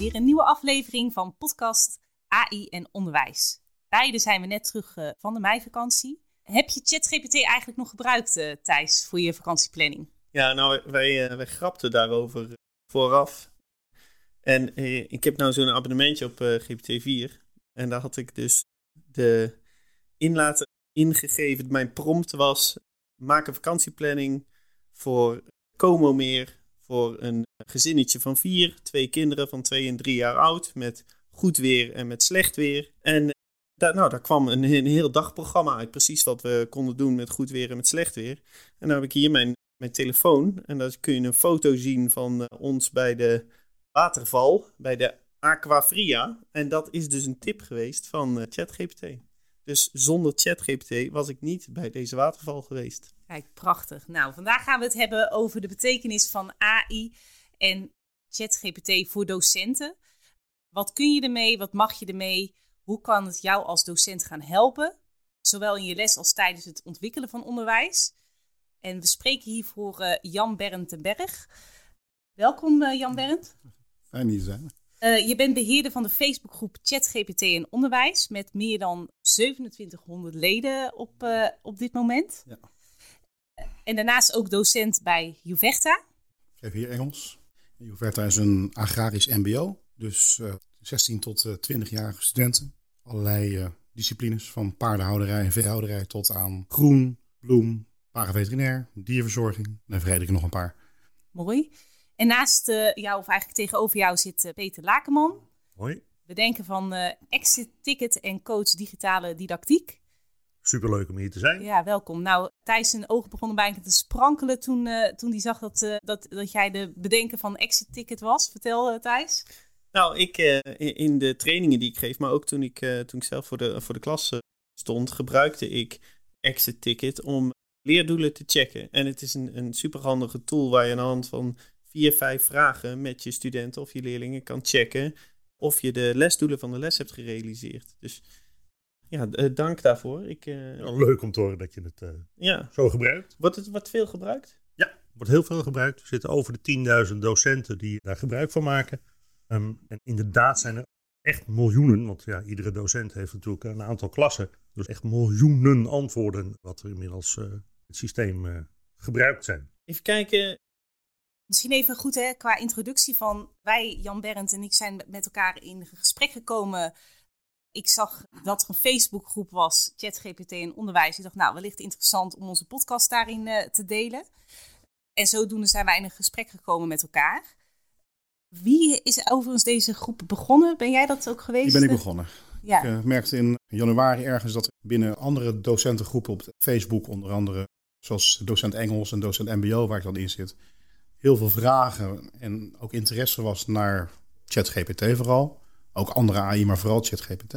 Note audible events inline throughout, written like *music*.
weer een nieuwe aflevering van podcast AI en onderwijs. Beide zijn we net terug uh, van de meivakantie. Heb je ChatGPT eigenlijk nog gebruikt, uh, Thijs, voor je vakantieplanning? Ja, nou, wij, wij grapten daarover vooraf. En ik heb nou zo'n abonnementje op GPT-4. En daar had ik dus de inlaten ingegeven. Mijn prompt was: maak een vakantieplanning voor Como meer. Voor een gezinnetje van vier, twee kinderen van twee en drie jaar oud. Met goed weer en met slecht weer. En daar, nou, daar kwam een, een heel dagprogramma uit. Precies wat we konden doen met goed weer en met slecht weer. En dan heb ik hier mijn, mijn telefoon. En daar kun je een foto zien van eh, ons bij de waterval. Bij de Aquafria. En dat is dus een tip geweest van uh, ChatGPT. Dus zonder ChatGPT was ik niet bij deze waterval geweest. Kijk, prachtig. Nou, vandaag gaan we het hebben over de betekenis van AI en ChatGPT voor docenten. Wat kun je ermee? Wat mag je ermee? Hoe kan het jou als docent gaan helpen? Zowel in je les als tijdens het ontwikkelen van onderwijs. En we spreken hiervoor uh, Jan Berend Berg. Welkom uh, Jan Berend. Fijn hier zijn. Uh, je bent beheerder van de Facebookgroep ChatGPT en Onderwijs met meer dan 2700 leden op, op dit moment. Ja. En daarnaast ook docent bij Juvecta. Ik geef hier Engels. Juvecta is een agrarisch MBO, dus uh, 16 tot uh, 20-jarige studenten. Allerlei disciplines, van paardenhouderij en veehouderij tot aan groen, bloem, paraveterinair, dierverzorging. Dan vergeet ik nog een paar. Mooi. En naast uh, jou, of eigenlijk tegenover jou, zit uh, Peter Lakenman. Hoi. Bedenken van uh, Exit Ticket en coach digitale didactiek. Superleuk om hier te zijn. Ja, welkom. Nou, Thijs zijn ogen begonnen bijna te sprankelen toen uh, toen hij zag dat, uh, dat, dat jij de bedenker van Exit Ticket was. Vertel, uh, Thijs. Nou, ik in de trainingen die ik geef, maar ook toen ik, toen ik zelf voor de, voor de klas stond, gebruikte ik Exit Ticket om leerdoelen te checken. En het is een, een superhandige tool waar je aan de hand van vier, vijf vragen met je studenten of je leerlingen kan checken of je de lesdoelen van de les hebt gerealiseerd. Dus ja, uh, dank daarvoor. Ik, uh... ja, leuk om te horen dat je het uh, ja. zo gebruikt. Wordt het wat veel gebruikt? Ja, wordt heel veel gebruikt. Er zitten over de 10.000 docenten die daar gebruik van maken. Um, en inderdaad zijn er echt miljoenen, want ja, iedere docent heeft natuurlijk een aantal klassen. Dus echt miljoenen antwoorden wat er inmiddels het systeem gebruikt zijn. Even kijken, Misschien even goed hè, qua introductie van wij, Jan Berend en ik, zijn met elkaar in gesprek gekomen ik zag dat er een Facebookgroep was, ChatGPT en onderwijs. Ik dacht, nou, wellicht interessant om onze podcast daarin uh, te delen. En zodoende zijn wij in een gesprek gekomen met elkaar. Wie is overigens deze groep begonnen? Ben jij dat ook geweest? Die ben ik begonnen. Ja. Ik uh, merkte in januari ergens dat binnen andere docentengroepen op Facebook, onder andere zoals docent Engels en docent MBO, waar ik dan in zit, heel veel vragen en ook interesse was naar ChatGPT vooral. Ook andere AI, maar vooral ChatGPT.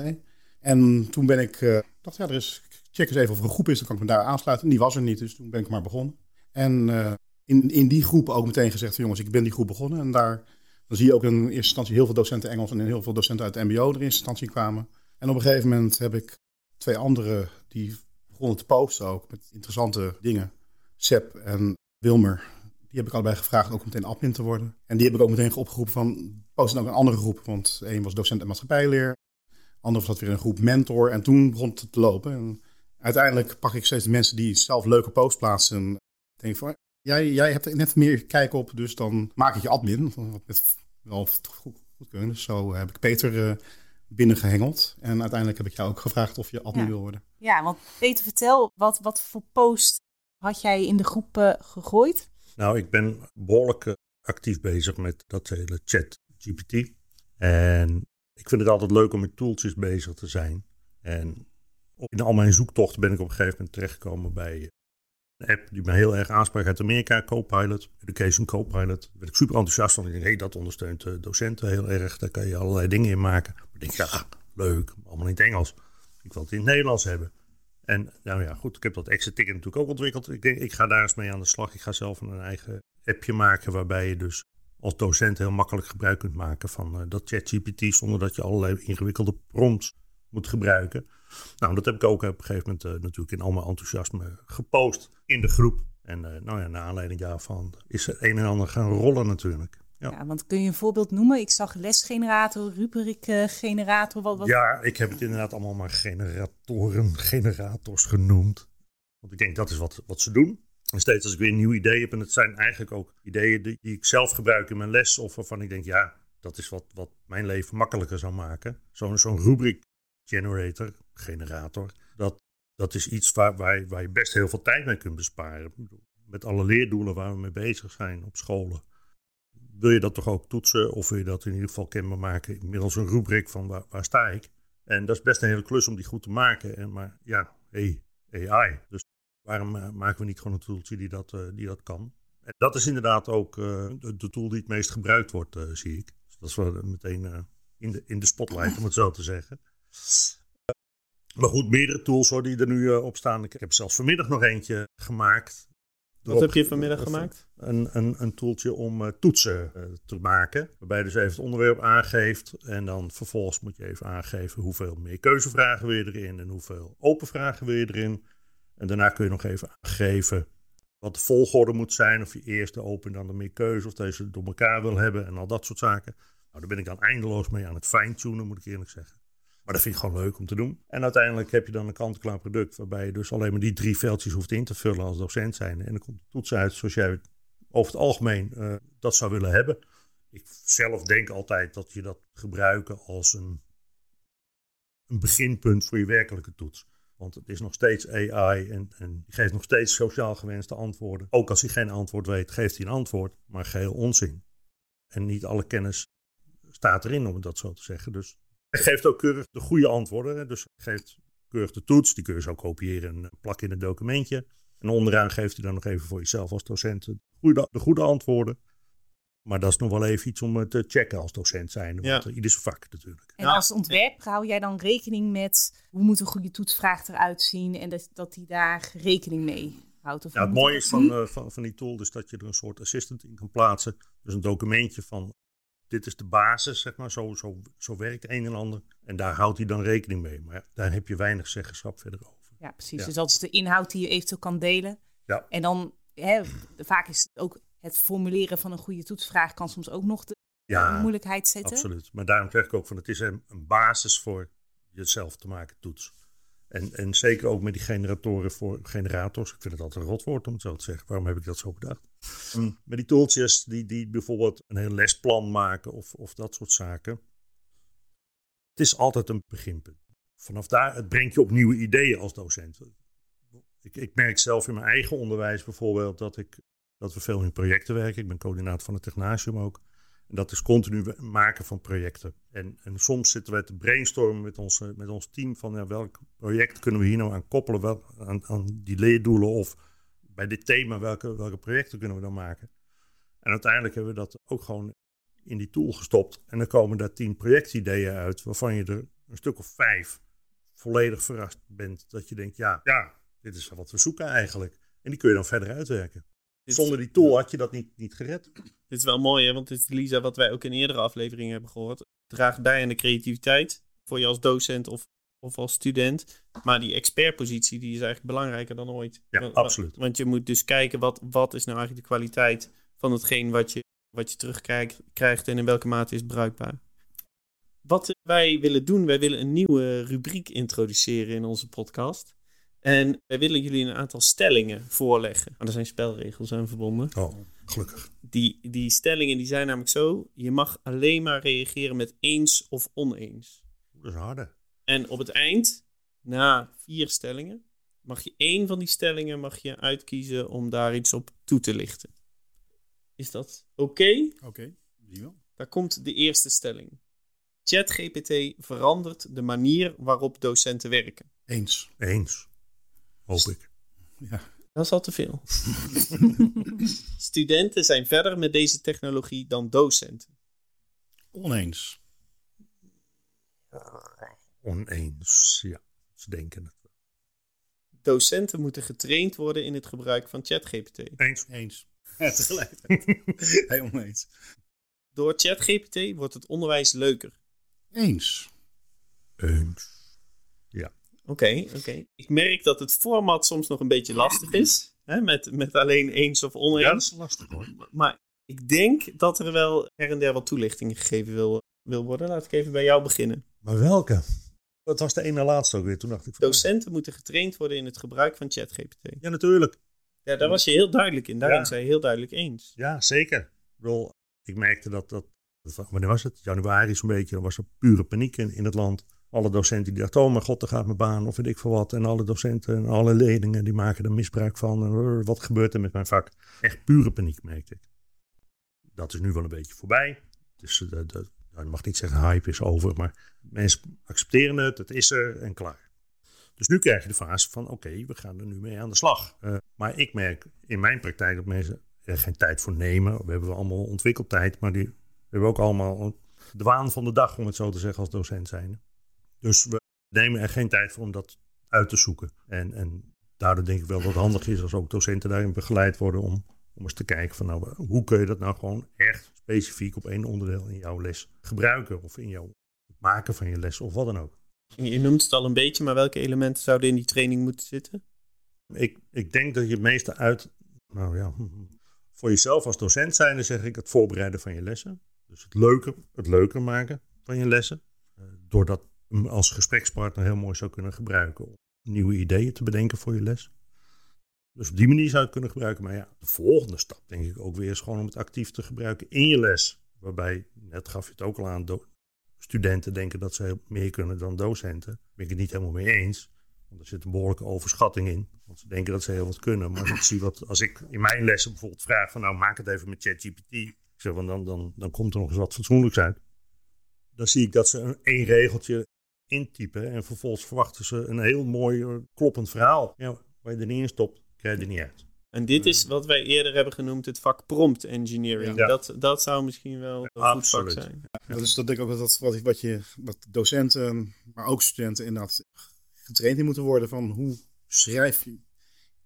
En toen ben ik, uh, dacht ja, er is, check eens even of er een groep is, dan kan ik me daar aansluiten. En die was er niet, dus toen ben ik maar begonnen. En uh, in, in die groep ook meteen gezegd, jongens, ik ben die groep begonnen. En daar dan zie je ook in eerste instantie heel veel docenten Engels en heel veel docenten uit het MBO er in eerste instantie kwamen. En op een gegeven moment heb ik twee andere die begonnen te posten ook met interessante dingen. Seb en Wilmer, die heb ik allebei gevraagd ook meteen admin te worden. En die heb ik ook meteen opgeroepen van, post ook een andere groep. Want één was docent en maatschappijleer. Ander was weer een groep mentor. En toen begon het te lopen. En uiteindelijk pak ik steeds de mensen die zelf leuke posts plaatsen. En denk van, jij, jij hebt er net meer kijk op, dus dan maak ik je admin. Met wel goed, goed kunnen. Dus zo heb ik Peter uh, binnengehengeld. En uiteindelijk heb ik jou ook gevraagd of je admin wil worden. Ja, want Peter, vertel, wat, wat voor post had jij in de groep uh, gegooid? Nou, ik ben behoorlijk uh, actief bezig met dat hele chat GPT. En ik vind het altijd leuk om met tooltjes bezig te zijn. En in al mijn zoektochten ben ik op een gegeven moment terechtgekomen bij een app die me heel erg aanspreekt uit Amerika, Copilot, Education Copilot. Daar werd ik super enthousiast van. Ik denk, hé, hey, dat ondersteunt docenten heel erg. Daar kan je allerlei dingen in maken. Maar ik denk, ja, leuk, allemaal in het Engels. Ik wil het in het Nederlands hebben. En nou ja, goed, ik heb dat exit ticket natuurlijk ook ontwikkeld. Ik denk, ik ga daar eens mee aan de slag. Ik ga zelf een eigen appje maken waarbij je dus als docent heel makkelijk gebruik kunt maken van uh, dat ChatGPT zonder dat je allerlei ingewikkelde prompts moet gebruiken. Nou, dat heb ik ook op een gegeven moment uh, natuurlijk in al mijn enthousiasme gepost in de groep. En uh, nou ja, naar aanleiding daarvan is er een en ander gaan rollen natuurlijk. Ja. Ja, want kun je een voorbeeld noemen? Ik zag lesgenerator, rubrikgenerator. Wat, wat... Ja, ik heb het inderdaad allemaal maar generatoren, generators genoemd. Want ik denk dat is wat, wat ze doen. En steeds als ik weer een nieuw idee heb, en het zijn eigenlijk ook ideeën die, die ik zelf gebruik in mijn les, of waarvan ik denk, ja, dat is wat, wat mijn leven makkelijker zou maken. Zo'n zo'n rubric generator, generator, dat, dat is iets waar, waar, je- waar je best heel veel tijd mee kunt besparen. Met alle leerdoelen waar we mee bezig zijn op scholen. Wil je dat toch ook toetsen, of wil je dat in ieder geval kenbaar maken middels een rubriek van waar, sta ik? En dat is best een hele klus om die goed te maken. En, maar ja, hey, AI. Dus waarom eh, maken we niet gewoon een tooltje die dat, eh, die dat kan? En dat is inderdaad ook eh, de, de tool die het meest gebruikt wordt, zie ik. Dus dat is wel meteen in, de, in de spotlight, om het zo te zeggen. Maar goed, meerdere tools hoor, die er nu eh, op staan. Ik heb zelfs vanmiddag nog eentje gemaakt. Wat heb je vanmiddag gemaakt? Een, een, een toeltje om eh, toetsen eh, te maken. Waarbij je dus even het onderwerp aangeeft. En dan vervolgens moet je even aangeven hoeveel meer keuzevragen wil je erin. En hoeveel open vragen wil je erin. En daarna kun je nog even aangeven wat de volgorde moet zijn. Of je eerst de open en dan de meer keuze. Of deze door elkaar wil hebben en al dat soort zaken. Nou, daar ben ik dan eindeloos mee aan het fine-tunen, moet ik eerlijk zeggen. Maar dat vind ik gewoon leuk om te doen. En uiteindelijk heb je dan een kant-en-klaar product. Waarbij je dus alleen maar die drie veldjes hoeft in te vullen als docent zijn. En dan komt de toets uit zoals jij over het algemeen eh, dat zou willen hebben. Ik zelf denk altijd dat je dat gebruiken als een, een beginpunt voor je werkelijke toets. Want het is nog steeds AI en, en geeft nog steeds sociaal gewenste antwoorden. Ook als hij geen antwoord weet, geeft hij een antwoord, maar geheel onzin. En niet alle kennis staat erin, om het dat zo te zeggen. Dus hij geeft ook keurig de goede antwoorden. Dus hij geeft keurig de toets, die kun je zo kopiëren en plakken in een documentje. En onderaan geeft hij dan nog even voor jezelf als docent de goede, de goede antwoorden. Maar dat is nog wel even iets om eh, te checken als docent zijn. Want Ja. eh, ieder zijn vak natuurlijk. En als ontwerper hou jij dan rekening met hoe moet een goede toetsvraag eruit zien en dat, dat die daar rekening mee houdt? Of Ja, het mooie is van, eh, van, van die tool is dat je er een soort assistant in kan plaatsen. Dus een documentje van dit is de basis, zeg maar. Zo, zo, zo werkt een en ander. En daar houdt hij dan rekening mee. Maar ja, daar heb je weinig zeggenschap verder over. Ja, precies. Ja. Dus dat is de inhoud die je eventueel kan delen. Ja. En dan, hè, vaak is het ook het formuleren van een goede toetsvraag kan soms ook nog de Ja, moeilijkheid zetten. absoluut. Maar daarom zeg ik ook van het is een basis voor jezelf te maken toets. En, en zeker ook met die generatoren voor generators. Ik vind het altijd een rotwoord om het zo te zeggen. Waarom heb ik dat zo bedacht? Mm, Met die tooltjes die, die bijvoorbeeld een heel lesplan maken of, of dat soort zaken. Het is altijd een beginpunt. Vanaf daar, het brengt je op nieuwe ideeën als docent. Ik, ik merk zelf in mijn eigen onderwijs bijvoorbeeld dat, ik, dat we veel in projecten werken. Ik ben coördinator van het Technasium ook. En dat is continu we- maken van projecten. En, en soms zitten wij te brainstormen met, onze, met ons team van ja, welk project kunnen we hier nou aan koppelen, wel, aan, aan die leerdoelen of bij dit thema, welke, welke projecten kunnen we dan maken. En uiteindelijk hebben we dat ook gewoon in die tool gestopt. En dan komen daar tien projectideeën uit, waarvan je er een stuk of vijf volledig verrast bent. Dat je denkt, ja, ja, dit is wat we zoeken eigenlijk. En die kun je dan verder uitwerken. Zonder die tool had je dat niet, niet gered. Dit is wel mooi, hè? want dit is Lisa, wat wij ook in eerdere afleveringen hebben gehoord. Draagt bij aan de creativiteit voor je als docent of, of als student. Maar die expertpositie die is eigenlijk belangrijker dan ooit. Ja, Want- absoluut. Want je moet dus kijken wat, wat is nou eigenlijk de kwaliteit van hetgeen wat je, wat je terugkrijgt krijgt en in welke mate is het bruikbaar. Wat wij willen doen, wij willen een nieuwe rubriek introduceren in onze podcast. En wij willen jullie een aantal stellingen voorleggen. Maar er zijn spelregels aan verbonden. Oh, gelukkig. Die, die stellingen die zijn namelijk zo: je mag alleen maar reageren met eens of oneens. Dat is een harde. En op het eind, na vier stellingen, mag je één van die stellingen mag je uitkiezen om daar iets op toe te lichten. Is dat oké? Oké, zie je wel. Daar komt de eerste stelling. ChatGPT verandert de manier waarop docenten werken. Eens. Eens. Hoop ik. Ja. Dat is al te veel. *laughs* Studenten zijn verder met deze technologie dan docenten. Oneens. Oneens. Ja, ze denken het wel. Docenten moeten getraind worden in het gebruik van ChatGPT. Eens. Eens. Ja, tegelijkertijd. *laughs* Hij oneens. Door ChatGPT wordt het onderwijs leuker. Eens. Eens. Oké, oké. Ik merk dat het format soms nog een beetje lastig is. Hè, met, met alleen eens of Ja, oneens. dat is lastig hoor. Maar Ik denk dat er wel her en der wat toelichting gegeven wil, wil worden. Laat ik even bij jou beginnen. Maar welke? Wat was de ene laatste ook weer? Toen dacht ik... van- Docenten moeten getraind worden in het gebruik van ChatGPT. Ja, natuurlijk. Ja, daar was je heel duidelijk in. Daarin Ja. zei je heel duidelijk eens. Ja, zeker. Ik, bedoel, ik merkte dat, dat, dat- wanneer was het? Januari zo'n beetje, dan was er pure paniek in, in het land. Alle docenten die dachten, oh mijn god, daar gaat mijn baan of weet ik veel wat. En alle docenten en alle leerlingen die maken er misbruik van. Eh, wat gebeurt er met mijn vak? Echt pure paniek merkte ik. Dat is nu wel een beetje voorbij. Dus de, de, nou, je mag niet zeggen hype is over, maar mensen accepteren het, het is er en klaar. Dus nu krijg je de fase van oké, we gaan er nu mee aan de slag. Eh, maar ik merk in mijn praktijk dat mensen er geen tijd voor nemen. We hebben allemaal ontwikkeltijd, maar die we hebben ook allemaal de waan van de dag, om het zo te zeggen, als docent zijn. Dus we nemen er geen tijd voor om dat uit te zoeken. En, en daardoor denk ik wel dat het handig is als ook docenten daarin begeleid worden om, om eens te kijken van nou, hoe kun je dat nou gewoon echt specifiek op één onderdeel in jouw les gebruiken of in jouw maken van je les of wat dan ook. Je noemt het al een beetje, maar welke elementen zouden in die training moeten zitten? Ik, ik denk dat je het meeste uit, nou ja, *laughs* voor jezelf als docent zijn, zeg ik het voorbereiden van je lessen. Dus het leuker, het leuker maken van je lessen. Eh, Doordat je als gesprekspartner heel mooi zou kunnen gebruiken om nieuwe ideeën te bedenken voor je les. Dus op die manier zou je het kunnen gebruiken. Maar ja, de volgende stap denk ik ook weer is gewoon om het actief te gebruiken in je les. Waarbij, net gaf je het ook al aan, studenten denken dat ze meer kunnen dan docenten. Daar ben ik het niet helemaal mee eens. Want er zit een behoorlijke overschatting in. Want ze denken dat ze heel wat kunnen. Maar als ik zie wat, als ik in mijn lessen bijvoorbeeld vraag van nou maak het even met ChatGPT. Zeg van dan, dan, dan komt er nog eens wat fatsoenlijks uit. Dan zie ik dat ze een één regeltje intypen. En vervolgens verwachten ze een heel mooi eh, kloppend verhaal. Ja, waar je er niet in stopt, krijg je er niet uit. En dit is wat wij eerder hebben genoemd het vak prompt engineering. Ja. Dat, dat zou misschien wel een goed vak zijn. Dat is dat denk ik ook dat wat, wat, je, wat docenten, maar ook studenten inderdaad getraind in moeten worden van hoe schrijf je.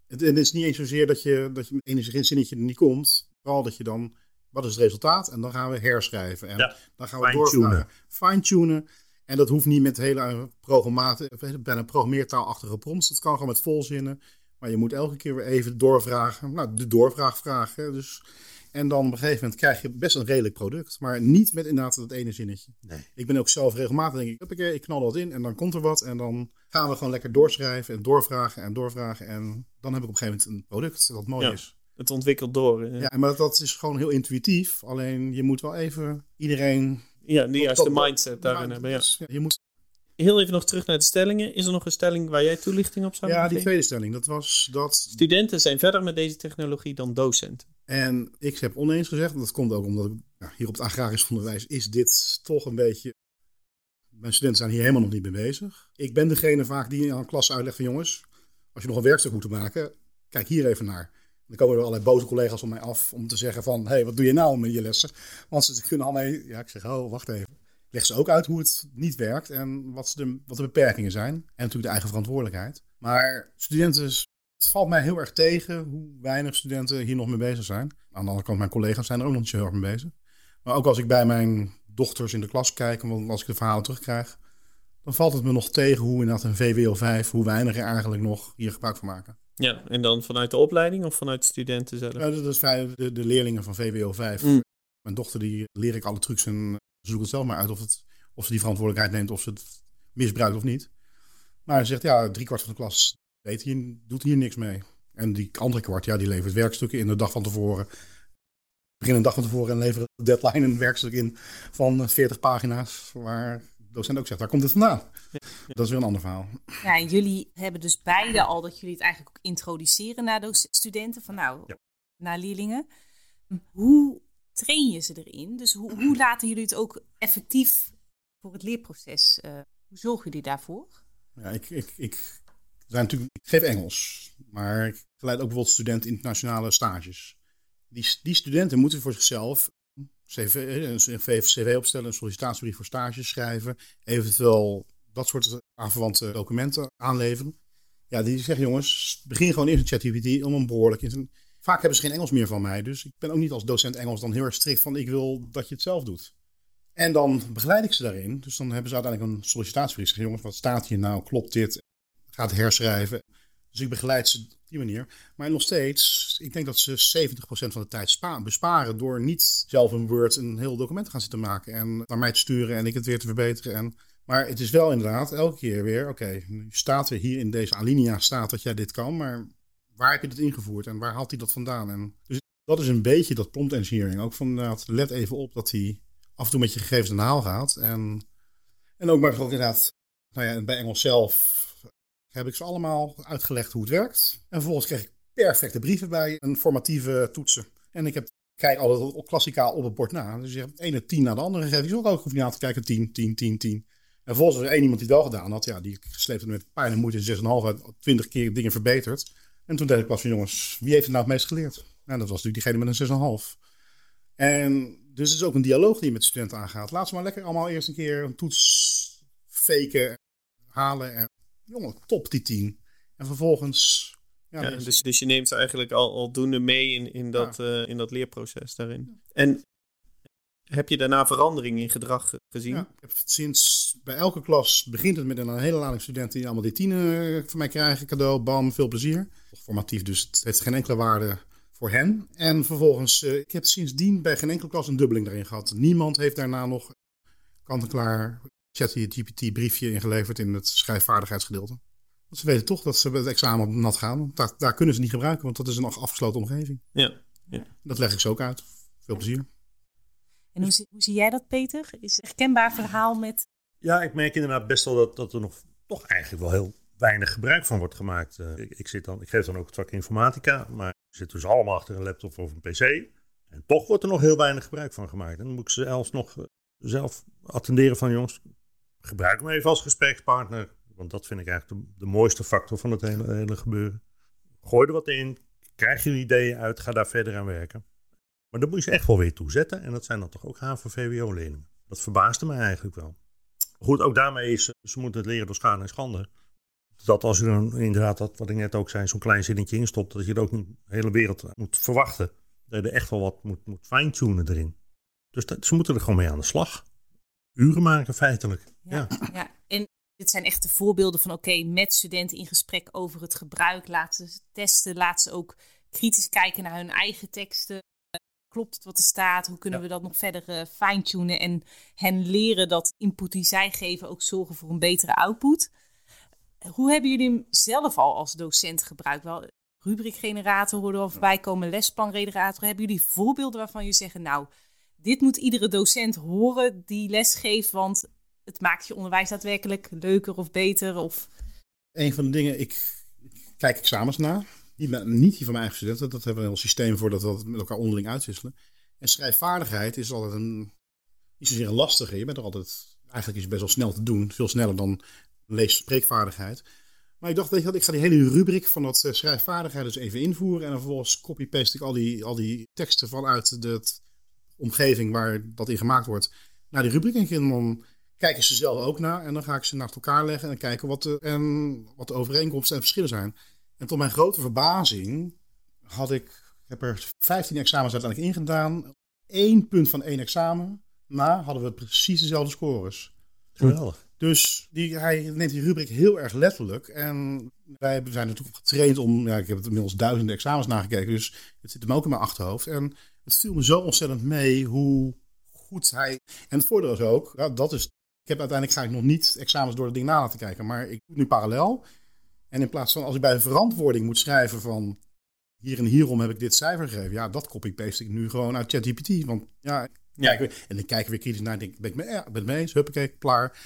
Het, en het is niet eens zozeer dat je, dat je met enig zinnetje er niet komt. Vooral dat je dan, wat is het resultaat? En dan gaan we herschrijven. En Ja, dan gaan we fine-tunen. doorvragen. Fine-tunen. En dat hoeft niet met hele programmaten, of bijna programmeertaalachtige prompts. Dat kan gewoon met volzinnen. Maar je moet elke keer weer even doorvragen. Nou, de doorvraag vragen. Dus, en dan op een gegeven moment krijg je best een redelijk product. Maar niet met inderdaad dat ene zinnetje. Nee. Ik ben ook zelf regelmatig, denk ik, ik knal wat in en dan komt er wat. En dan gaan we gewoon lekker doorschrijven en doorvragen en doorvragen. En dan heb ik op een gegeven moment een product dat mooi Ja. is. Het ontwikkelt door. eh. Ja, maar dat is gewoon heel intuïtief. Alleen je moet wel even iedereen... Ja, de juiste mindset daarin hebben. Ja. Dus, je moet, Heel even nog terug naar de stellingen. Is er nog een stelling waar jij toelichting op zou ja, die tweede stelling, dat was dat... Studenten zijn verder met deze technologie dan docenten. En ik heb oneens gezegd, en dat komt ook omdat ik, hier op het agrarisch onderwijs is dit toch een beetje. Mijn studenten zijn hier helemaal nog niet mee bezig. Ik ben degene vaak die aan de klas uitlegt van jongens, als je nog een werkstuk moet maken, kijk hier even naar. Dan komen er allerlei boze collega's om mij af om te zeggen van, hé, hey, wat doe je nou met je lessen? Want ze kunnen al mee, ja, ik zeg, oh, wacht even. Leg ze ook uit hoe het niet werkt en wat, de, wat de beperkingen zijn. En natuurlijk de eigen verantwoordelijkheid. Maar studenten het valt mij heel erg tegen hoe weinig studenten hier nog mee bezig zijn. Aan de andere kant, mijn collega's zijn er ook nog niet zo heel erg mee bezig. Maar ook als ik bij mijn dochters in de klas kijk, en als ik de verhalen terugkrijg, dan valt het me nog tegen hoe inderdaad een VWO 5, hoe weinig er eigenlijk nog hier gebruik van maken. Ja, en dan vanuit de opleiding of vanuit de studenten zelf? Ja, dat is de, de leerlingen van VWO 5. Mm. Mijn dochter, die leer ik alle trucs en zoek het zelf maar uit of, het, of ze die verantwoordelijkheid neemt, of ze het misbruikt of niet. Maar ze zegt, ja, driekwart van de klas weet hier, doet hier niks mee. En die andere kwart, ja, die levert werkstukken in de dag van tevoren. Beginnen een dag van tevoren en leveren de deadline een werkstuk in van 40 pagina's. Waar docent ook zegt, waar komt het vandaan? Dat is weer een ander verhaal. Ja, en jullie hebben dus beide al dat jullie het eigenlijk ook introduceren naar de studenten, van nou, Ja. naar leerlingen. Hoe train je ze erin? Dus hoe, hoe *clears throat* laten jullie het ook effectief voor het leerproces? eh, hoe zorgen jullie daarvoor? Ja, ik, ik, ik, zijn natuurlijk, ik geef Engels, maar ik geleid ook bijvoorbeeld studenten internationale stages. Die, die studenten moeten voor zichzelf CV, een CV opstellen, een sollicitatiebrief voor stages schrijven, eventueel dat soort aanverwante documenten aanleveren. Ja, die zeggen jongens, begin gewoon eerst een ChatGPT om een behoorlijk Vaak hebben ze geen Engels meer van mij, dus ik ben ook niet als docent Engels dan heel erg strikt van ik wil dat je het zelf doet. En dan begeleid ik ze daarin. Dus dan hebben ze uiteindelijk een sollicitatiebrief. Zeggen, jongens, wat staat hier nou? Klopt dit? Gaat herschrijven. Dus ik begeleid ze op die manier. Maar nog steeds, ik denk dat ze 70% van de tijd besparen door niet zelf een Word een heel document te gaan zitten maken en naar mij te sturen en ik het weer te verbeteren. En, maar het is wel inderdaad elke keer weer, oké, nu staat er hier in deze alinea staat dat jij dit kan, maar waar heb je dit ingevoerd en waar haalt hij dat vandaan? En dus dat is een beetje dat prompt engineering. Ook van let even op dat hij af en toe met je gegevens aan de haal gaat. En, en ook maar inderdaad, nou ja, bij Engels zelf heb ik ze allemaal uitgelegd hoe het werkt. En vervolgens kreeg ik perfecte brieven bij een formatieve toetsen. En ik heb, kijk altijd klassikaal op het bord na. Dus je hebt de ene tien na de andere gegeven. Ik ook hoef niet aan te kijken, 10, 10, 10, 10. En vervolgens was er één iemand die het wel gedaan had. Ja, die sleepte met pijn en moeite in 6,5 uit 20 keer dingen verbeterd. En toen deed ik pas van jongens, wie heeft het nou het meest geleerd? Nou, dat was natuurlijk diegene met een 6,5. En dus het is ook een dialoog die je met de studenten aangaat. Laat ze maar lekker allemaal eerst een keer een toets faken, halen. En jongen, top die 10. En vervolgens. Ja, ja dus, dus je neemt ze eigenlijk al, aldoende mee in, in, dat, ja. uh, in dat leerproces daarin. En heb je daarna verandering in gedrag gezien? Ja, ik heb sinds bij elke klas begint het met een hele lading studenten die allemaal die tienen van mij krijgen. Cadeau, bam, veel plezier. Formatief, dus het heeft geen enkele waarde voor hen. En vervolgens, uh, ik heb sindsdien bij geen enkele klas een dubbeling erin gehad. Niemand heeft daarna nog kant-en-klaar ChatGPT briefje ingeleverd in het schrijfvaardigheidsgedeelte. Want ze weten toch dat ze het examen nat gaan. Daar, daar kunnen ze niet gebruiken, want dat is een afgesloten omgeving. Ja, ja. Dat leg ik ze ook uit. Veel plezier. En hoe, hoe zie jij dat, Peter? Is een herkenbaar verhaal met... Ja, ik merk inderdaad best wel dat, dat er nog toch eigenlijk wel heel weinig gebruik van wordt gemaakt. Uh, ik, ik, zit dan, ik geef dan ook het vak informatica, maar we zitten dus allemaal achter een laptop of een pc. En toch wordt er nog heel weinig gebruik van gemaakt. En dan moet ik ze zelfs nog eh, zelf attenderen van jongens, gebruik hem even als gesprekspartner. Want dat vind ik eigenlijk de, mooiste factor van het hele, hele, gebeuren. Gooi er wat in, krijg je ideeën uit, ga daar verder aan werken. Maar dan moet je echt wel weer toezetten. En dat zijn dan toch ook HAVO-VWO-leerlingen. Dat verbaasde me eigenlijk wel. Goed, ook daarmee is, ze moeten het leren door schade en schande. Dat als je dan inderdaad, dat, wat ik net ook zei, zo'n klein zinnetje instopt, dat je er ook niet de hele wereld moet verwachten. Dat je er echt wel wat moet, moet fine-tunen erin. Dus dat, ze moeten er gewoon mee aan de slag uren maken feitelijk. Ja, ja. en dit zijn echte voorbeelden van oké, met studenten in gesprek over het gebruik. Laten ze testen, laten ze ook kritisch kijken naar hun eigen teksten. Klopt het wat er staat? Hoe kunnen we dat nog verder uh, fine-tunen en hen leren dat input die zij geven ook zorgen voor een betere output? Hoe hebben jullie hem zelf al als docent gebruikt? Wel, rubrikgenerator hoorden we voorbij komen, lesplangenerator. Hebben jullie voorbeelden waarvan je zeggen, nou, dit moet iedere docent horen die les geeft, want het maakt je onderwijs daadwerkelijk leuker of beter. Of... Een van de dingen, ik, kijk examens na. Niet, niet die van mijn eigen studenten, dat hebben we een systeem voor dat we dat met elkaar onderling uitwisselen. En schrijfvaardigheid is altijd een, niet zozeer een lastige. Je bent er altijd, eigenlijk is het best wel snel te doen. Veel sneller dan lees-spreekvaardigheid. Maar ik dacht, ik ga die hele rubriek van dat uh, schrijfvaardigheid dus even invoeren. En dan vervolgens copy-paste ik al die, al die teksten vanuit het omgeving waar dat in gemaakt wordt naar die rubriek. En dan kijken ze zelf ook naar. En dan ga ik ze naast elkaar leggen en kijken wat de, en wat de overeenkomsten en verschillen zijn. En tot mijn grote verbazing had ik, ik heb er 15 examens uiteindelijk ingedaan. Eén punt van één examen na hadden we precies dezelfde scores. Dus die, hij neemt die rubriek heel erg letterlijk. En wij zijn natuurlijk getraind om, ja, ik heb het inmiddels duizenden examens nagekeken, dus het zit hem ook in mijn achterhoofd. En het viel me zo ontzettend mee hoe goed hij. En het voordeel is ook, ja, dat is. Ik heb uiteindelijk ga ik nog niet examens door het ding na laten kijken, maar ik doe nu parallel. En in plaats van als ik bij een verantwoording moet schrijven van hier en hierom heb ik dit cijfer gegeven, ja, dat copy-paste ik nu gewoon uit ChatGPT. Want ja, ja. en dan kijk ik weer kritisch naar, denk ben ik ja, ben het mee eens, huppakee, klaar.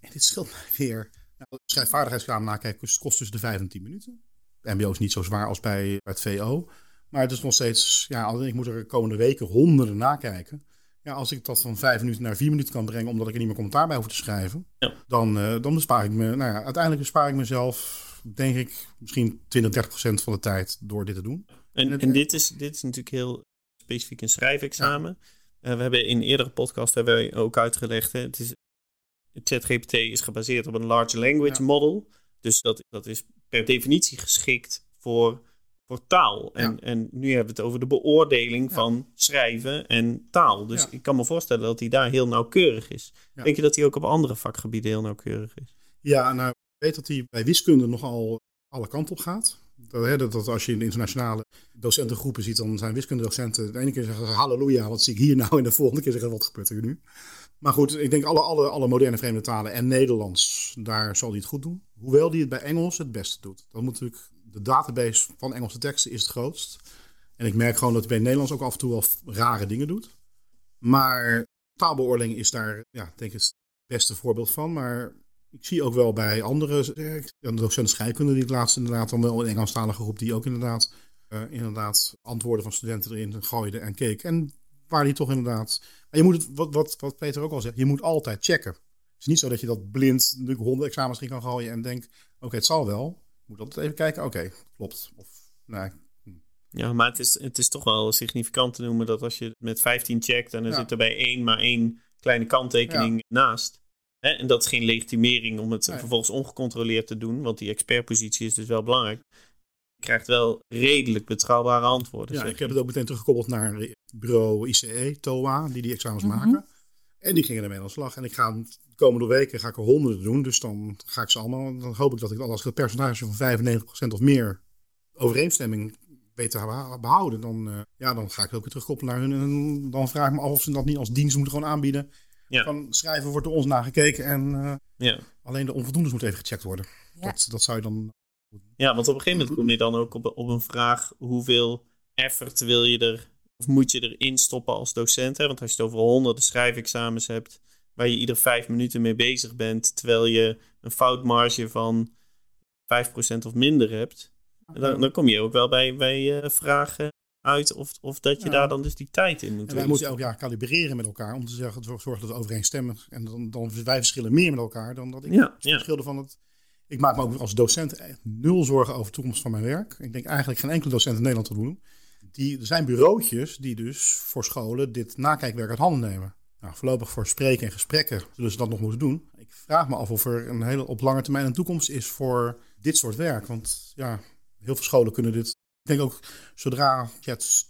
En dit scheelt mij weer. Nou, schrijfvaardigheidskraam nakijken kost tussen de 5 en 10 minuten. MBO is niet zo zwaar als bij het VO. Maar het is nog steeds, ja, ik moet er de komende weken honderden nakijken. Ja, als ik dat van vijf minuten naar vier minuten kan brengen, omdat ik er niet meer commentaar bij hoef te schrijven, ja. dan, uh, dan bespaar ik me, nou ja, uiteindelijk bespaar ik mezelf, denk ik, misschien 20, 30 procent van de tijd door dit te doen. En, en, dit, is, dit is natuurlijk heel specifiek een schrijfexamen. Ja. Uh, we hebben in eerdere podcast hebben we ook uitgelegd, hè, het is, ChatGPT is gebaseerd op een large language model. Dus dat, dat is per definitie geschikt voor voor taal. En, en nu hebben we het over de beoordeling van schrijven en taal. Dus ik kan me voorstellen dat hij daar heel nauwkeurig is. Denk je dat hij ook op andere vakgebieden heel nauwkeurig is? Ja, nou, ik weet dat hij bij wiskunde nogal alle kanten op gaat. Dat, dat, als je in internationale docentengroepen ziet, dan zijn wiskundedocenten de ene keer zeggen ze halleluja, wat zie ik hier nou? En de volgende keer zeggen wat gebeurt er nu? Maar goed, ik denk alle, alle, alle moderne vreemde talen en Nederlands, daar zal hij het goed doen. Hoewel hij het bij Engels het beste doet. Dan moet natuurlijk, de database van Engelse teksten is het grootst. En ik merk gewoon dat hij bij Nederlands ook af en toe wel rare dingen doet. Maar taalbeoordeling is daar, ja, denk ik, het beste voorbeeld van. Maar ik zie ook wel bij andere eh, docenten scheikunde die het laatst inderdaad dan wel een Engelstalige groep die ook inderdaad, uh, inderdaad antwoorden van studenten erin gooide en keek. En waar die toch inderdaad. Maar je moet het, wat, wat, wat Peter ook al zegt, je moet altijd checken. Het is niet zo dat je dat blind natuurlijk honderd examens kan gooien en denkt, oké, het zal wel. Je moet altijd even kijken, oké, klopt. Of, nee. Ja, maar het is, het is toch wel significant te noemen dat als je met 15 checkt en er zit er bij één maar één kleine kanttekening naast. Hè, en dat is geen legitimering om het vervolgens ongecontroleerd te doen, want die expertpositie is dus wel belangrijk. Je krijgt wel redelijk betrouwbare antwoorden. Ja, ik heb het ook meteen teruggekoppeld naar bureau ICE, TOA, die die examens mhm. maken. En die gingen ermee aan de slag. En ik ga de komende weken ga ik er honderden doen. Dus dan ga ik ze allemaal. Dan hoop ik dat ik als ik het percentage van 95% of meer overeenstemming weet te behouden. Dan, uh, ja, dan ga ik ook weer terugkoppelen naar hun. En dan vraag ik me af of ze dat niet als dienst moeten gewoon aanbieden. Ja. Van schrijven wordt door ons nagekeken en uh, ja. alleen de onvoldoendes moet even gecheckt worden. Dat, dat zou je dan. Ja, want op een gegeven moment kom je dan ook op, op een vraag: hoeveel effort wil je er of moet je erin stoppen als docent? Hè? Want als je het over honderden schrijfexamens hebt, waar je ieder vijf minuten mee bezig bent, terwijl je een foutmarge van 5% of minder hebt, dan, dan, kom je ook wel bij, bij uh, vragen uit of, of dat je daar dan dus die tijd in moet. En wij moeten elk jaar kalibreren met elkaar om te zeggen, zorgen dat we overeenstemmen. En dan, dan wij verschillen meer met elkaar dan dat ik ja, verschilde van het. Ik maak me ook als docent nul zorgen over de toekomst van mijn werk. Ik denk eigenlijk geen enkele docent in Nederland te doen die, er zijn bureautjes die dus voor scholen dit nakijkwerk uit handen nemen. Nou, voorlopig voor spreken en gesprekken zullen ze dat nog moeten doen. Ik vraag me af of er een hele, op lange termijn een toekomst is voor dit soort werk. Want ja, heel veel scholen kunnen dit. Ik denk ook zodra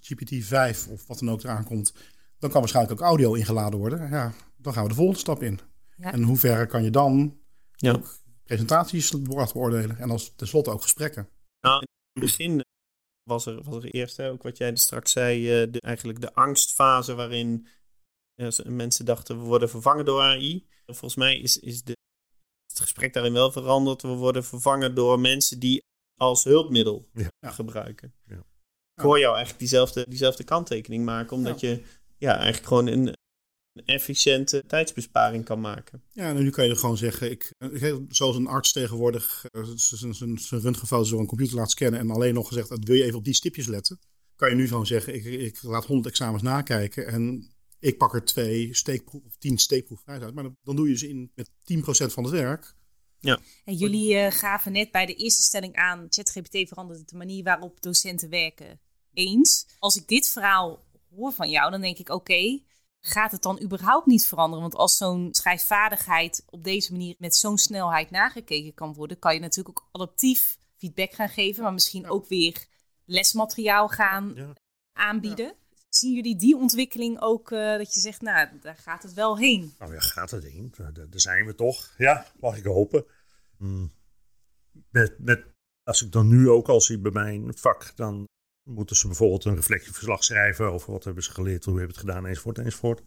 GPT 5 of wat dan ook eraan komt, dan kan waarschijnlijk ook audio ingeladen worden. Ja, dan gaan we de volgende stap in. Ja. En hoe ver kan je dan ja. ook presentaties beoordelen en als tenslotte ook gesprekken? Nou, in het begin was er, was er eerst, hè, ook wat jij straks zei, uh, de, eigenlijk de angstfase waarin uh, mensen dachten we worden vervangen door AI. Volgens mij is, is de, het gesprek daarin wel veranderd. We worden vervangen door mensen die als hulpmiddel ja. gebruiken. Ja. Ik hoor jou eigenlijk diezelfde, diezelfde kanttekening maken, omdat je ja, eigenlijk gewoon een, efficiënte tijdsbesparing kan maken. Ja, en nu kan je gewoon zeggen, ik, zoals een arts tegenwoordig uh, zijn röntgenfoto's door een computer laat scannen en alleen nog gezegd, wil je even op die stipjes letten, kan je nu gewoon zeggen, ik, ik laat 100 examens nakijken en ik pak er twee steekproef of tien steekproefvrijheid uit, maar dan, doe je ze in met 10% van het werk. Ja. En jullie uh, gaven net bij de eerste stelling aan, ChatGPT verandert de manier waarop docenten werken. Eens. Als ik dit verhaal hoor van jou, dan denk ik, oké, gaat het dan überhaupt niet veranderen? Want als zo'n schrijfvaardigheid op deze manier met zo'n snelheid nagekeken kan worden, kan je natuurlijk ook adaptief feedback gaan geven, maar misschien ook weer lesmateriaal gaan aanbieden. Zien jullie die ontwikkeling ook uh, dat je zegt, nou, daar gaat het wel heen? Nou ja, gaat het heen. Daar, zijn we toch. Ja, mag ik hopen. Hmm. Met, als ik dan nu ook al zie bij mijn vak, dan moeten ze bijvoorbeeld een reflectieverslag schrijven over wat hebben ze geleerd, hoe hebben het gedaan, enzovoort, enzovoort.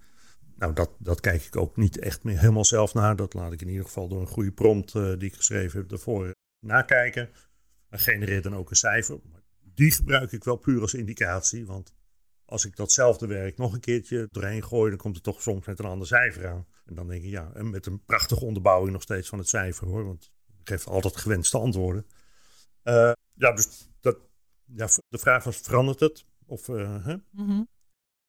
Nou, dat, dat kijk ik ook niet echt meer helemaal zelf naar. Dat laat ik in ieder geval door een goede prompt uh, die ik geschreven heb daarvoor nakijken. En genereert dan ook een cijfer. Die gebruik ik wel puur als indicatie, want als ik datzelfde werk nog een keertje doorheen gooi, dan komt het toch soms met een ander cijfer aan. En dan denk ik, ja, en met een prachtige onderbouwing nog steeds van het cijfer hoor, want ik geef altijd gewenste antwoorden. Uh, ja, dus dat, ja, de vraag was, verandert het? Of, uh, hè? Mm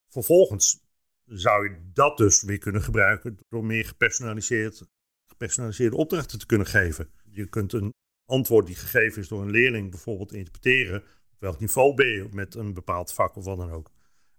Vervolgens zou je dat dus weer kunnen gebruiken door meer gepersonaliseerd, gepersonaliseerde opdrachten te kunnen geven. Je kunt een antwoord die gegeven is door een leerling bijvoorbeeld interpreteren. Op welk niveau ben je met een bepaald vak of wat dan ook.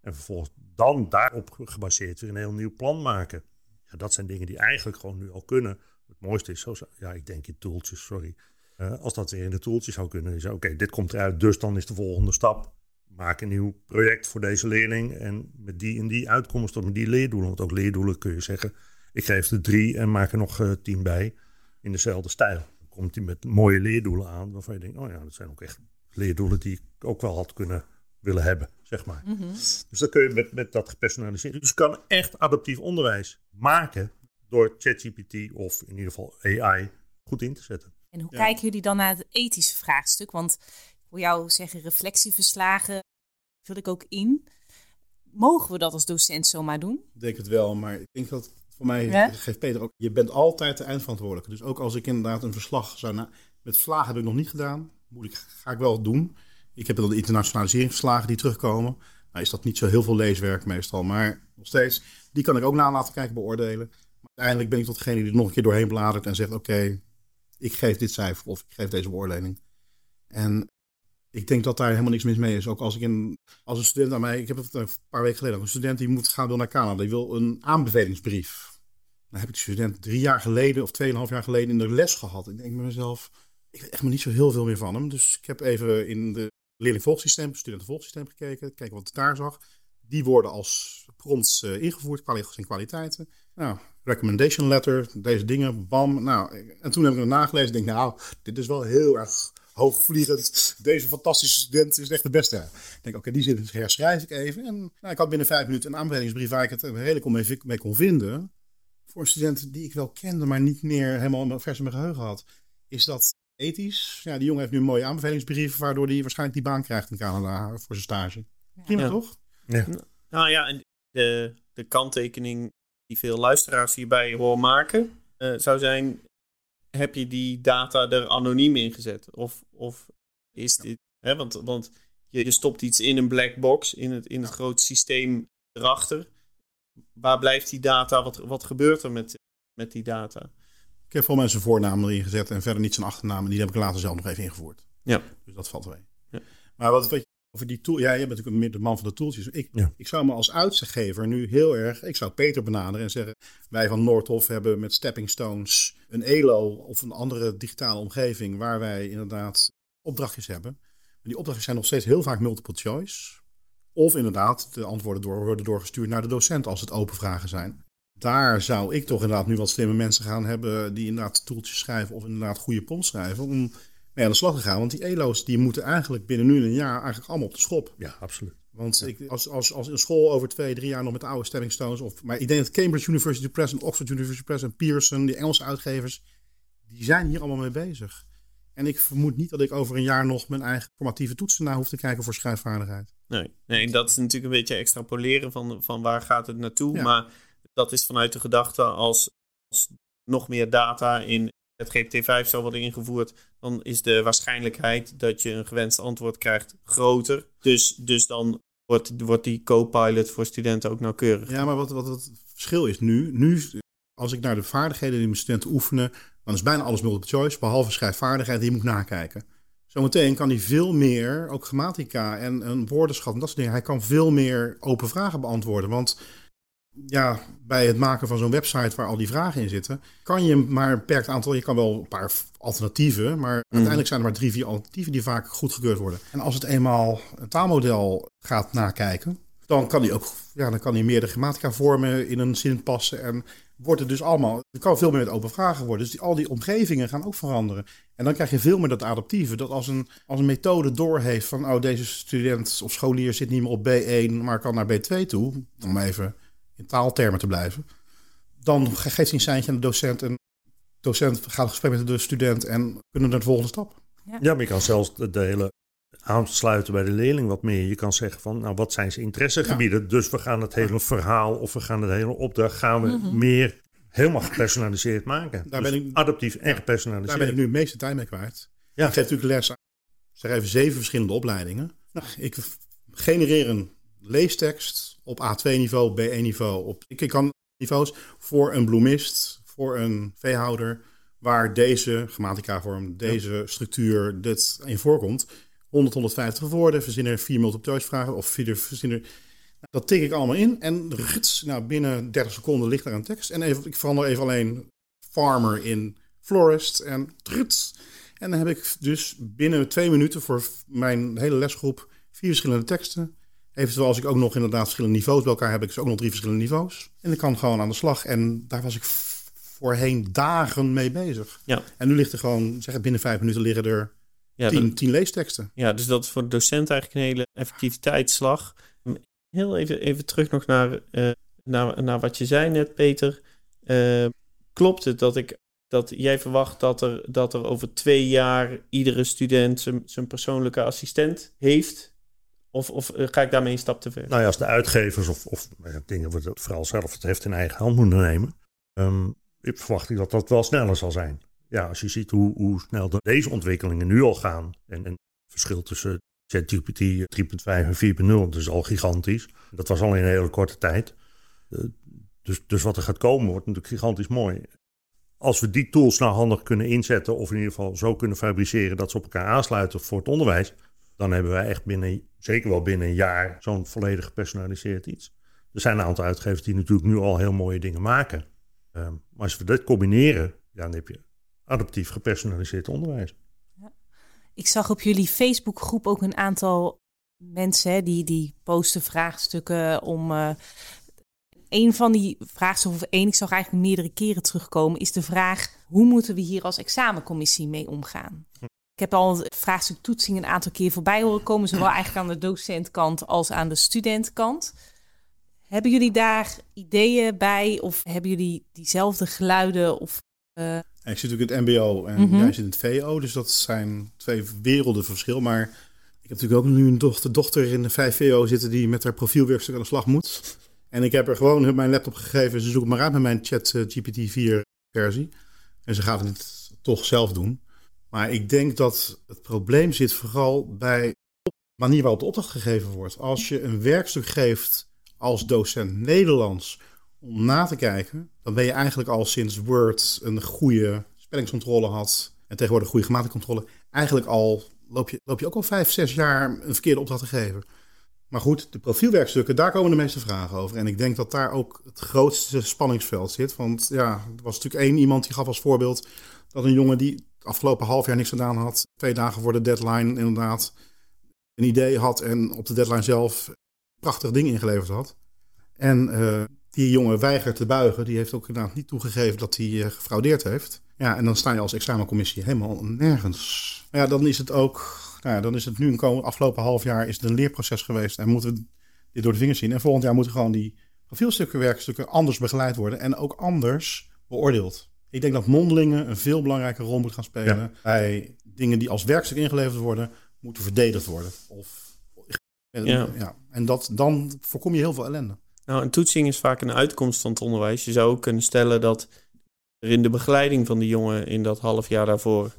En vervolgens dan daarop gebaseerd weer een heel nieuw plan maken. Ja, dat zijn dingen die eigenlijk gewoon nu al kunnen. Het mooiste is, zo, ja, ik denk in tooltjes, sorry. Uh, als dat weer in de tooltjes zou kunnen, is oké, dit komt eruit, dus dan is de volgende stap. Maak een nieuw project voor deze leerling en met die en die uitkomst of met die leerdoelen. Want ook leerdoelen kun je zeggen, ik geef er drie en maak er nog uh, tien bij in dezelfde stijl. Dan komt hij met mooie leerdoelen aan waarvan je denkt, oh ja, dat zijn ook echt leerdoelen die ik ook wel had kunnen willen hebben, zeg maar. Mhm. Dus dan kun je met, met dat gepersonaliseerd. Dus je kan echt adaptief onderwijs maken door ChatGPT of in ieder geval AI goed in te zetten. En hoe Ja. kijken jullie dan naar het ethische vraagstuk? Want ik hoor jou zeggen reflectieverslagen, vul ik ook in. Mogen we dat als docent zomaar doen? Ik denk het wel, maar ik denk dat voor mij Ja? geeft Peter ook. Je bent altijd de eindverantwoordelijke. Dus ook als ik inderdaad een verslag zou. Na, met vlagen heb ik nog niet gedaan. Moet ik, ga ik wel doen. Ik heb dan de internationaliseringsverslagen die terugkomen. Nou is dat niet zo heel veel leeswerk meestal. Maar nog steeds, die kan ik ook na laten kijken, beoordelen. Maar uiteindelijk ben ik tot degene die er nog een keer doorheen bladert en zegt: Oké, ik geef dit cijfer of ik geef deze beoordeling. En ik denk dat daar helemaal niks mis mee is. Ook als ik in, als een student aan mij, ik heb het een paar weken geleden, een student die moet gaan wil naar Canada, die wil een aanbevelingsbrief. Dan heb ik die student drie jaar geleden of tweeënhalf jaar geleden in de les gehad. Ik denk bij mezelf, ik weet echt maar niet zo heel veel meer van hem. Dus ik heb even in de leerlingvolgsysteem, studentenvolgsysteem gekeken, kijken wat ik daar zag. Die worden als prompts eh, ingevoerd, en kwaliteiten. Nou, recommendation letter, deze dingen, bam. Nou, en toen heb ik het nagelezen en denk, nou, dit is wel heel erg hoogvliegend. Deze fantastische student is echt de beste. Ik denk, oké, die zin herschrijf ik even. En nou, ik had binnen vijf minuten een aanbevelingsbrief waar ik het redelijk om mee, mee kon vinden. Voor een student die ik wel kende, maar niet meer helemaal vers in mijn geheugen had. Is dat ethisch? Ja, die jongen heeft nu een mooie aanbevelingsbrief, waardoor hij waarschijnlijk die baan krijgt in Canada voor zijn stage. Prima, Ja. toch? Nou ja, en de, de kanttekening die veel luisteraars hierbij horen maken, eh, zou zijn: heb je die data er anoniem in gezet? Of, of is dit. Hè, want want je, je stopt iets in een black box, in het, in het grote systeem erachter. Waar blijft die data? Wat, wat gebeurt er met, met die data? Ik heb voor mensen voornaam erin gezet en verder niet zijn achternaam. En die heb ik later zelf nog even ingevoerd. Ja. Dus dat valt mee. Ja. Maar wat weet je over die tool? Ja, jij bent natuurlijk meer de man van de tooltjes. Ik, Ja. ik zou me als uitzeggever nu heel erg... Ik zou Peter benaderen en zeggen... Wij van Noordhof hebben met Stepping Stones een ELO of een andere digitale omgeving... waar wij inderdaad opdrachtjes hebben. Maar die opdrachtjes zijn nog steeds heel vaak multiple choice. Of inderdaad, de antwoorden door, worden doorgestuurd naar de docent als het open vragen zijn. Daar zou ik toch inderdaad nu wat slimme mensen gaan hebben die inderdaad toeltjes schrijven of inderdaad goede prompts schrijven om mee aan de slag te gaan. Want die ELO's die moeten eigenlijk binnen nu en een jaar eigenlijk allemaal op de schop. Ja, absoluut. Want ik, als, als, als een school over twee, drie jaar nog met de oude Stepping Stones of... Maar ik denk dat Cambridge University Press en Oxford University Press en Pearson, die Engelse uitgevers, die zijn hier allemaal mee bezig. En ik vermoed niet dat ik over een jaar nog mijn eigen formatieve toetsen na hoef te kijken voor schrijfvaardigheid. Nee, nee dat is natuurlijk een beetje extrapoleren van, van waar gaat het naartoe. Ja. Maar dat is vanuit de gedachte als, als nog meer data in het GPT-5 zou worden ingevoerd, dan is de waarschijnlijkheid dat je een gewenst antwoord krijgt groter. Dus, dus dan wordt, wordt die co-pilot voor studenten ook nauwkeurig. Ja, maar wat, wat het verschil is nu, nu, als ik naar de vaardigheden die mijn studenten oefenen, dan is bijna alles multiple choice, behalve schrijfvaardigheid die moet nakijken. Zometeen kan hij veel meer, ook grammatica en een woordenschat en dat soort dingen, hij kan veel meer open vragen beantwoorden. Want ja, bij het maken van zo'n website waar al die vragen in zitten, kan je maar een beperkt aantal, je kan wel een paar alternatieven, maar uiteindelijk zijn er maar drie, vier alternatieven die vaak goedgekeurd worden. En als het eenmaal een taalmodel gaat nakijken, dan kan hij ook, ja, dan kan hij meer de grammatica vormen in een zin passen en wordt het dus allemaal, er kan veel meer met open vragen worden. Dus die, al die omgevingen gaan ook veranderen. En dan krijg je veel meer dat adaptieve, dat als een, als een methode doorheeft van, oh, deze student of scholier zit niet meer op B1, maar kan naar B2 toe, om even in taaltermen te blijven, dan ge- geeft hij een seintje aan de docent en de docent gaat gesprek met de student en kunnen naar de volgende stap. Ja, maar je kan zelfs de, de hele aansluiten bij de leerling wat meer. Je kan zeggen van, nou, wat zijn zijn interessegebieden? Dus we gaan het hele verhaal of we gaan het hele opdracht gaan we meer helemaal gepersonaliseerd maken. Daar Dus ben ik- adaptief en Daar gepersonaliseerd. ben ik nu het meeste tijd mee kwijt. Ja. Ik geef natuurlijk les aan, zeg even, zeven verschillende opleidingen. Nou, ik genereer een leestekst op A2-niveau, B1-niveau. Op, ik, kan niveaus voor een bloemist, voor een veehouder, waar deze grammatica-vorm, deze structuur, dit in voorkomt. 100, 150 woorden, verzinnen vier multiple choice vragen of vier verzinnen. Nou, dat tik ik allemaal in en ruts, nou, binnen 30 seconden ligt daar een tekst. En even, ik verander even alleen farmer in florist en truts. En dan heb ik dus binnen twee minuten voor mijn hele lesgroep vier verschillende teksten. Eventueel als ik ook nog inderdaad verschillende niveaus bij elkaar heb, heb ik dus ook nog drie verschillende niveaus. En ik kan gewoon aan de slag. En daar was ik voorheen dagen mee bezig. Ja. En nu ligt er gewoon, zeg binnen vijf minuten liggen er Ja, tien, dat- tien leesteksten. Ja, dus dat is voor de docent eigenlijk een hele effectiviteitsslag. Heel even, even terug nog naar, eh, naar, naar wat je zei net, Peter. Eh, klopt het dat, ik, dat jij verwacht dat er, dat er over twee jaar iedere student zijn persoonlijke assistent heeft? Of, of eh, ga ik daarmee een stap te ver? Nou ja, als de uitgevers of, of nou dingen het vooral zelf het heft in eigen hand moeten nemen, ehm, ik verwacht dat dat wel sneller zal zijn. Ja, als je ziet hoe, hoe snel de- deze ontwikkelingen nu al gaan en, en het verschil tussen ChatGPT 3.5 en 4.0, dat is al gigantisch. Dat was al in een hele korte tijd. Eh, dus, dus wat er gaat komen wordt natuurlijk gigantisch mooi. Als we die tools nou handig kunnen inzetten, of in ieder geval zo kunnen fabriceren dat ze op elkaar aansluiten voor het onderwijs, dan hebben wij echt binnen, zeker wel binnen een jaar, zo'n volledig gepersonaliseerd iets. Er zijn een aantal uitgevers die natuurlijk nu al heel mooie dingen maken. Ehm, maar als we dit combineren, ja, dan heb je adaptief gepersonaliseerd onderwijs. Ik zag op jullie Facebookgroep ook een aantal mensen hè, die, die posten vraagstukken om. eh, een van die vraagstukken, of één, ik zag eigenlijk meerdere keren terugkomen, is de vraag: hoe moeten we hier als examencommissie mee omgaan? Ik heb al het vraagstuk toetsing een aantal keer voorbij horen komen, zowel *clears throat* eigenlijk aan de docentkant als aan de studentkant. Hebben jullie daar ideeën bij, of hebben jullie diezelfde geluiden? Of, eh, ik zit natuurlijk in het MBO en Mhm. jij zit in het VO, dus dat zijn twee werelden verschil. Maar ik heb natuurlijk ook nu een dochter, dochter in de 5 VO zitten die met haar profielwerkstuk aan de slag moet. En ik heb er gewoon mijn laptop gegeven. Ze zoekt maar uit met mijn chat eh, GPT 4 versie. En ze gaat het toch zelf doen. Maar ik denk dat het probleem zit vooral bij de manier waarop de opdracht gegeven wordt. Als je een werkstuk geeft als docent Nederlands om na te kijken, dan ben je eigenlijk al sinds Word een goede spellingscontrole had en tegenwoordig goede grammaticcontrole, eigenlijk al loop je, loop je ook al vijf, zes jaar een verkeerde opdracht te geven. Maar goed, de profielwerkstukken, daar komen de meeste vragen over. En ik denk dat daar ook het grootste spanningsveld zit. Want ja, er was natuurlijk één iemand die gaf als voorbeeld dat een jongen die afgelopen half jaar niks gedaan had, twee dagen voor de deadline inderdaad een idee had en op de deadline zelf prachtig dingen ingeleverd had. En eh, die jongen weigert te buigen. Die heeft ook inderdaad niet toegegeven dat hij eh, gefraudeerd heeft. Ja, en dan sta je als examencommissie helemaal nergens. Maar ja, dan is het ook... Nou ja, dan is het nu een afgelopen half jaar is het een leerproces geweest. En moeten we dit door de vingers zien. En volgend jaar moeten gewoon die profielstukken, werkstukken anders begeleid worden. En ook anders beoordeeld. Ik denk dat mondelingen een veel belangrijke rol moet gaan spelen. Ja. Bij dingen die als werkstuk ingeleverd worden, moeten verdedigd worden. Of, Ja. ja. En dat, dan voorkom je heel veel ellende. Nou, een toetsing is vaak een uitkomst van het onderwijs. Je zou ook kunnen stellen dat er in de begeleiding van de jongen in dat half jaar daarvoor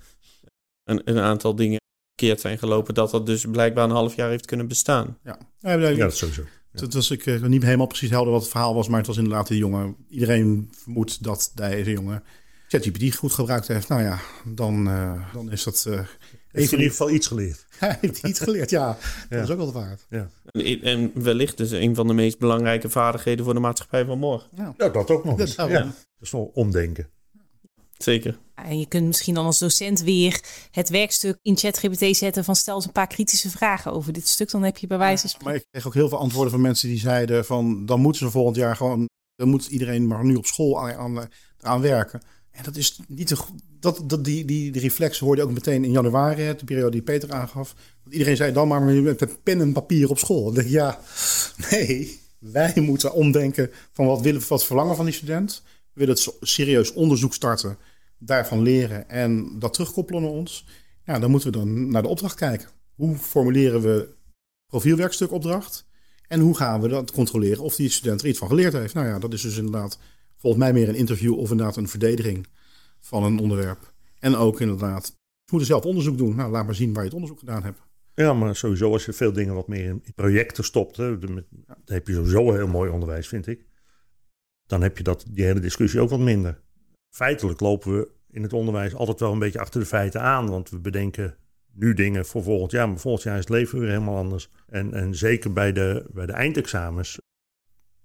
een, een aantal dingen verkeerd zijn gelopen. Dat dat dus blijkbaar een half jaar heeft kunnen bestaan. Ja, ja, Ja, dat sowieso. Het was, ik eh, niet helemaal precies helder wat het verhaal was, maar het was inderdaad die jongen. Iedereen vermoedt dat deze jongen ChatGPT goed gebruikt heeft. Nou ja, dan, eh, dan is dat. eh Heeft in ieder geval iets geleerd. *laughs* hij heeft iets geleerd, ja. *laughs* Dat is ook wel waard. En, en wellicht dus een van de meest belangrijke vaardigheden voor de maatschappij van morgen. Ja. Ja, dat ook nog eens. Dat Ja, dat is wel omdenken. Zeker. En je kunt misschien dan als docent weer het werkstuk in ChatGPT zetten van stel eens een paar kritische vragen over dit stuk. Dan heb je bij wijze van spreken... Maar ik kreeg ook heel veel antwoorden van mensen die zeiden van dan moeten ze volgend jaar gewoon, dan moet iedereen maar nu op school aan, aan, aan werken. En dat is niet te dat, dat die, die, die reflex hoorde je ook meteen in januari, de periode die Peter aangaf. Dat iedereen zei dan maar met pen en papier op school. Ik, ja, *laughs* nee, wij moeten omdenken van wat willen wat verlangen van die student. We willen het serieus onderzoek starten, daarvan leren en dat terugkoppelen naar ons. Ja, dan moeten we dan naar de opdracht kijken. Hoe formuleren we profielwerkstukopdracht. En hoe gaan we dat controleren of die student er iets van geleerd heeft? Nou ja, dat is dus inderdaad volgens mij meer een interview of inderdaad een verdediging van een onderwerp. En ook inderdaad, ze moeten zelf onderzoek doen. Nou, laat maar zien waar je het onderzoek gedaan hebt. Ja, maar sowieso als je veel dingen wat meer in projecten stopt, hè, dan heb je sowieso heel mooi onderwijs, vind ik. Dan heb je dat, die hele discussie ook wat minder. Feitelijk lopen we in het onderwijs altijd wel een beetje achter de feiten aan, want we bedenken nu dingen voor volgend jaar, maar volgend jaar is het leven weer helemaal anders. En, en zeker bij de, bij de eindexamens.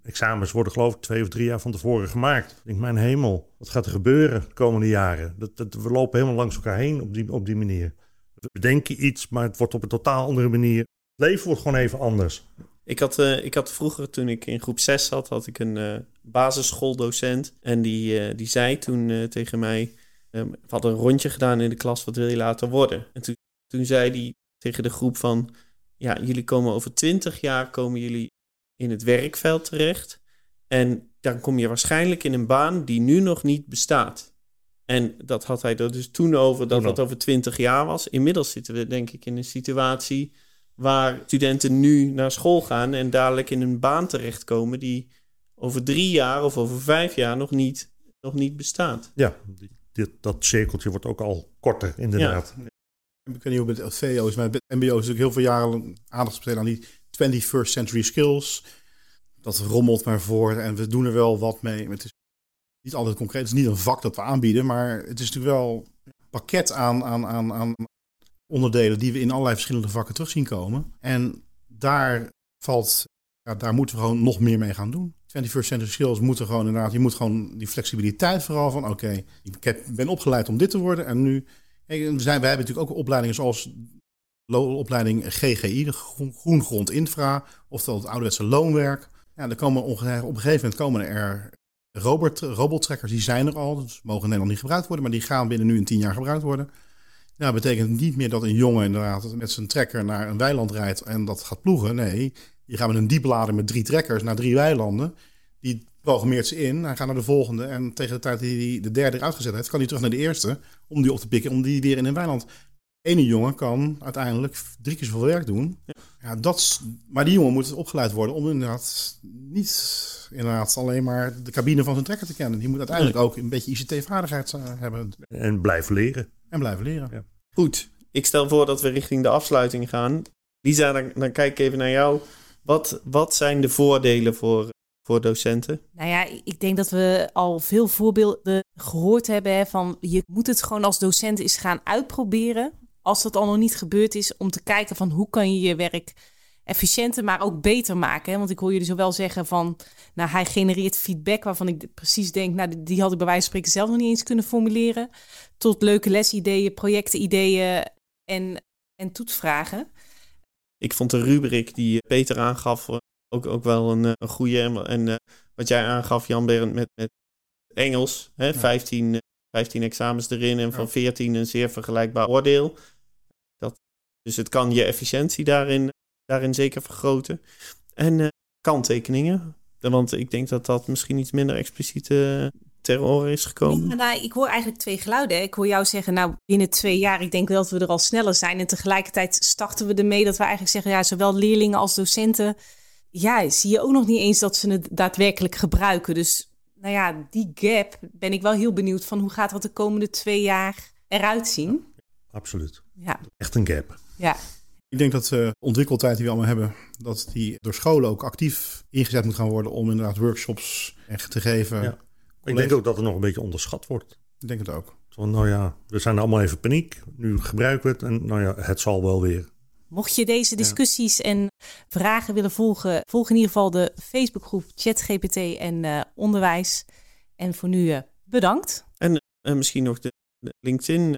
Examens worden geloof ik twee of drie jaar van tevoren gemaakt. Ik denk, mijn hemel, wat gaat er gebeuren de komende jaren? Dat, dat, we lopen helemaal langs elkaar heen op die, op die manier. We bedenken iets, maar het wordt op een totaal andere manier. Het leven wordt gewoon even anders. Ik had, eh, ik had vroeger, toen ik in groep 6 zat, had ik een eh, basisschooldocent. En die, eh, die zei toen tegen mij, ehm, we hadden een rondje gedaan in de klas, wat wil je later worden? En toen toen zei hij tegen de groep van, ja, jullie komen over twintig jaar komen jullie in het werkveld terecht. En dan kom je waarschijnlijk in een baan die nu nog niet bestaat. En dat had hij er dus toen over, dat dat over twintig jaar was. Inmiddels zitten we denk ik in een situatie waar studenten nu naar school gaan en dadelijk in een baan terechtkomen die over drie jaar of over vijf jaar nog niet, nog niet bestaat. Ja, dit, dat cirkeltje wordt ook al korter, inderdaad. Ja. Ik weet niet hoe het VO is, maar het MBO is natuurlijk heel veel jaren aandacht besteed aan die 21st century skills. Dat rommelt maar voor en we doen er wel wat mee. Het is niet altijd concreet, het is niet een vak dat we aanbieden, maar het is natuurlijk wel een pakket aan, aan, aan, aan onderdelen die we in allerlei verschillende vakken terug zien komen. En daar valt, ja, daar moeten we gewoon nog meer mee gaan doen. 21st century skills moeten gewoon inderdaad, je moet gewoon die flexibiliteit vooral van oké, ik ben opgeleid om dit te worden en nu, we zijn, wij hebben natuurlijk ook opleidingen zoals opleiding GGI, de Groen Grond Infra, oftewel het ouderwetse loonwerk. Ja, er komen op een gegeven moment komen er robot, robottrekkers, die zijn er al, dus mogen in Nederland niet gebruikt worden, maar die gaan binnen nu in tien jaar gebruikt worden. Nou, dat betekent niet meer dat een jongen inderdaad met zijn trekker naar een weiland rijdt en dat gaat ploegen. Nee, je gaat met een dieplader met drie trekkers naar drie weilanden. Die programmeert ze in, hij gaat naar de volgende. En tegen de tijd dat hij de derde eruit gezet heeft, kan hij terug naar de eerste om die op te pikken, om die weer in een weiland. Ene jongen kan uiteindelijk drie keer zoveel werk doen. Ja, dat, maar die jongen moet opgeleid worden om inderdaad niet inderdaad alleen maar de cabine van zijn trekker te kennen. Die moet uiteindelijk ook een beetje ICT-vaardigheid eh, hebben. En blijven leren. En blijven leren. Ja. Goed, ik stel voor dat we richting de afsluiting gaan. Lisa, dan, dan kijk ik even naar jou. Wat, wat zijn de voordelen voor, voor docenten? Nou ja, ik denk dat we al veel voorbeelden gehoord hebben hè, van je moet het gewoon als docent eens gaan uitproberen. Als dat al nog niet gebeurd is, om te kijken van hoe kan je je werk efficiënter, maar ook beter maken. Hè? Want ik hoor jullie zo wel zeggen van, nou, hij genereert feedback waarvan ik precies denk, nou, die had ik bij wijze van spreken zelf nog niet eens kunnen formuleren. Tot leuke lesideeën, projectideeën en, en toetsvragen. Ik vond de rubriek die Peter aangaf ook, ook wel een, een goede. En, en uh, wat jij aangaf, Jan Berend, met, met Engels. Hè, ja. 15, 15 examens erin en van ja. 14 een zeer vergelijkbaar oordeel. Dus het kan je efficiëntie daarin daarin zeker vergroten. En uh, kanttekeningen. Want ik denk dat dat misschien iets minder expliciet uh, ter oren is gekomen. Ja, nou, ik hoor eigenlijk twee geluiden. Ik hoor jou zeggen, nou, binnen twee jaar, ik denk dat we er al sneller zijn. En tegelijkertijd starten we ermee dat we eigenlijk zeggen, ja, zowel leerlingen als docenten, ja, zie je ook nog niet eens dat ze het daadwerkelijk gebruiken. Dus, nou ja, die gap ben ik wel heel benieuwd van hoe gaat dat de komende twee jaar eruit zien? Absoluut. Ja. Echt een gap. Ja. Ik denk dat de ontwikkeltijd die we allemaal hebben, dat die door scholen ook actief ingezet moet gaan worden om inderdaad workshops echt te geven. Ja. Ik denk ook dat er nog een beetje onderschat wordt. Ik denk het ook. Van, nou ja, we zijn allemaal even paniek. Nu gebruiken we het en nou ja, het zal wel weer. Mocht je deze discussies ja. en vragen willen volgen, volg in ieder geval de Facebookgroep ChatGPT en uh, onderwijs. En voor nu uh, bedankt. En uh, misschien nog de, de LinkedIn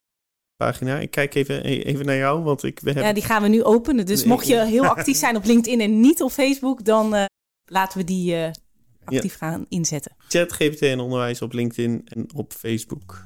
pagina. Ik kijk even, even naar jou, want ik heb... Ja, die gaan we nu openen. Dus mocht je heel *laughs* actief zijn op LinkedIn en niet op Facebook, dan uh, laten we die uh, actief ja. gaan inzetten. Chat GPT en onderwijs op LinkedIn en op Facebook.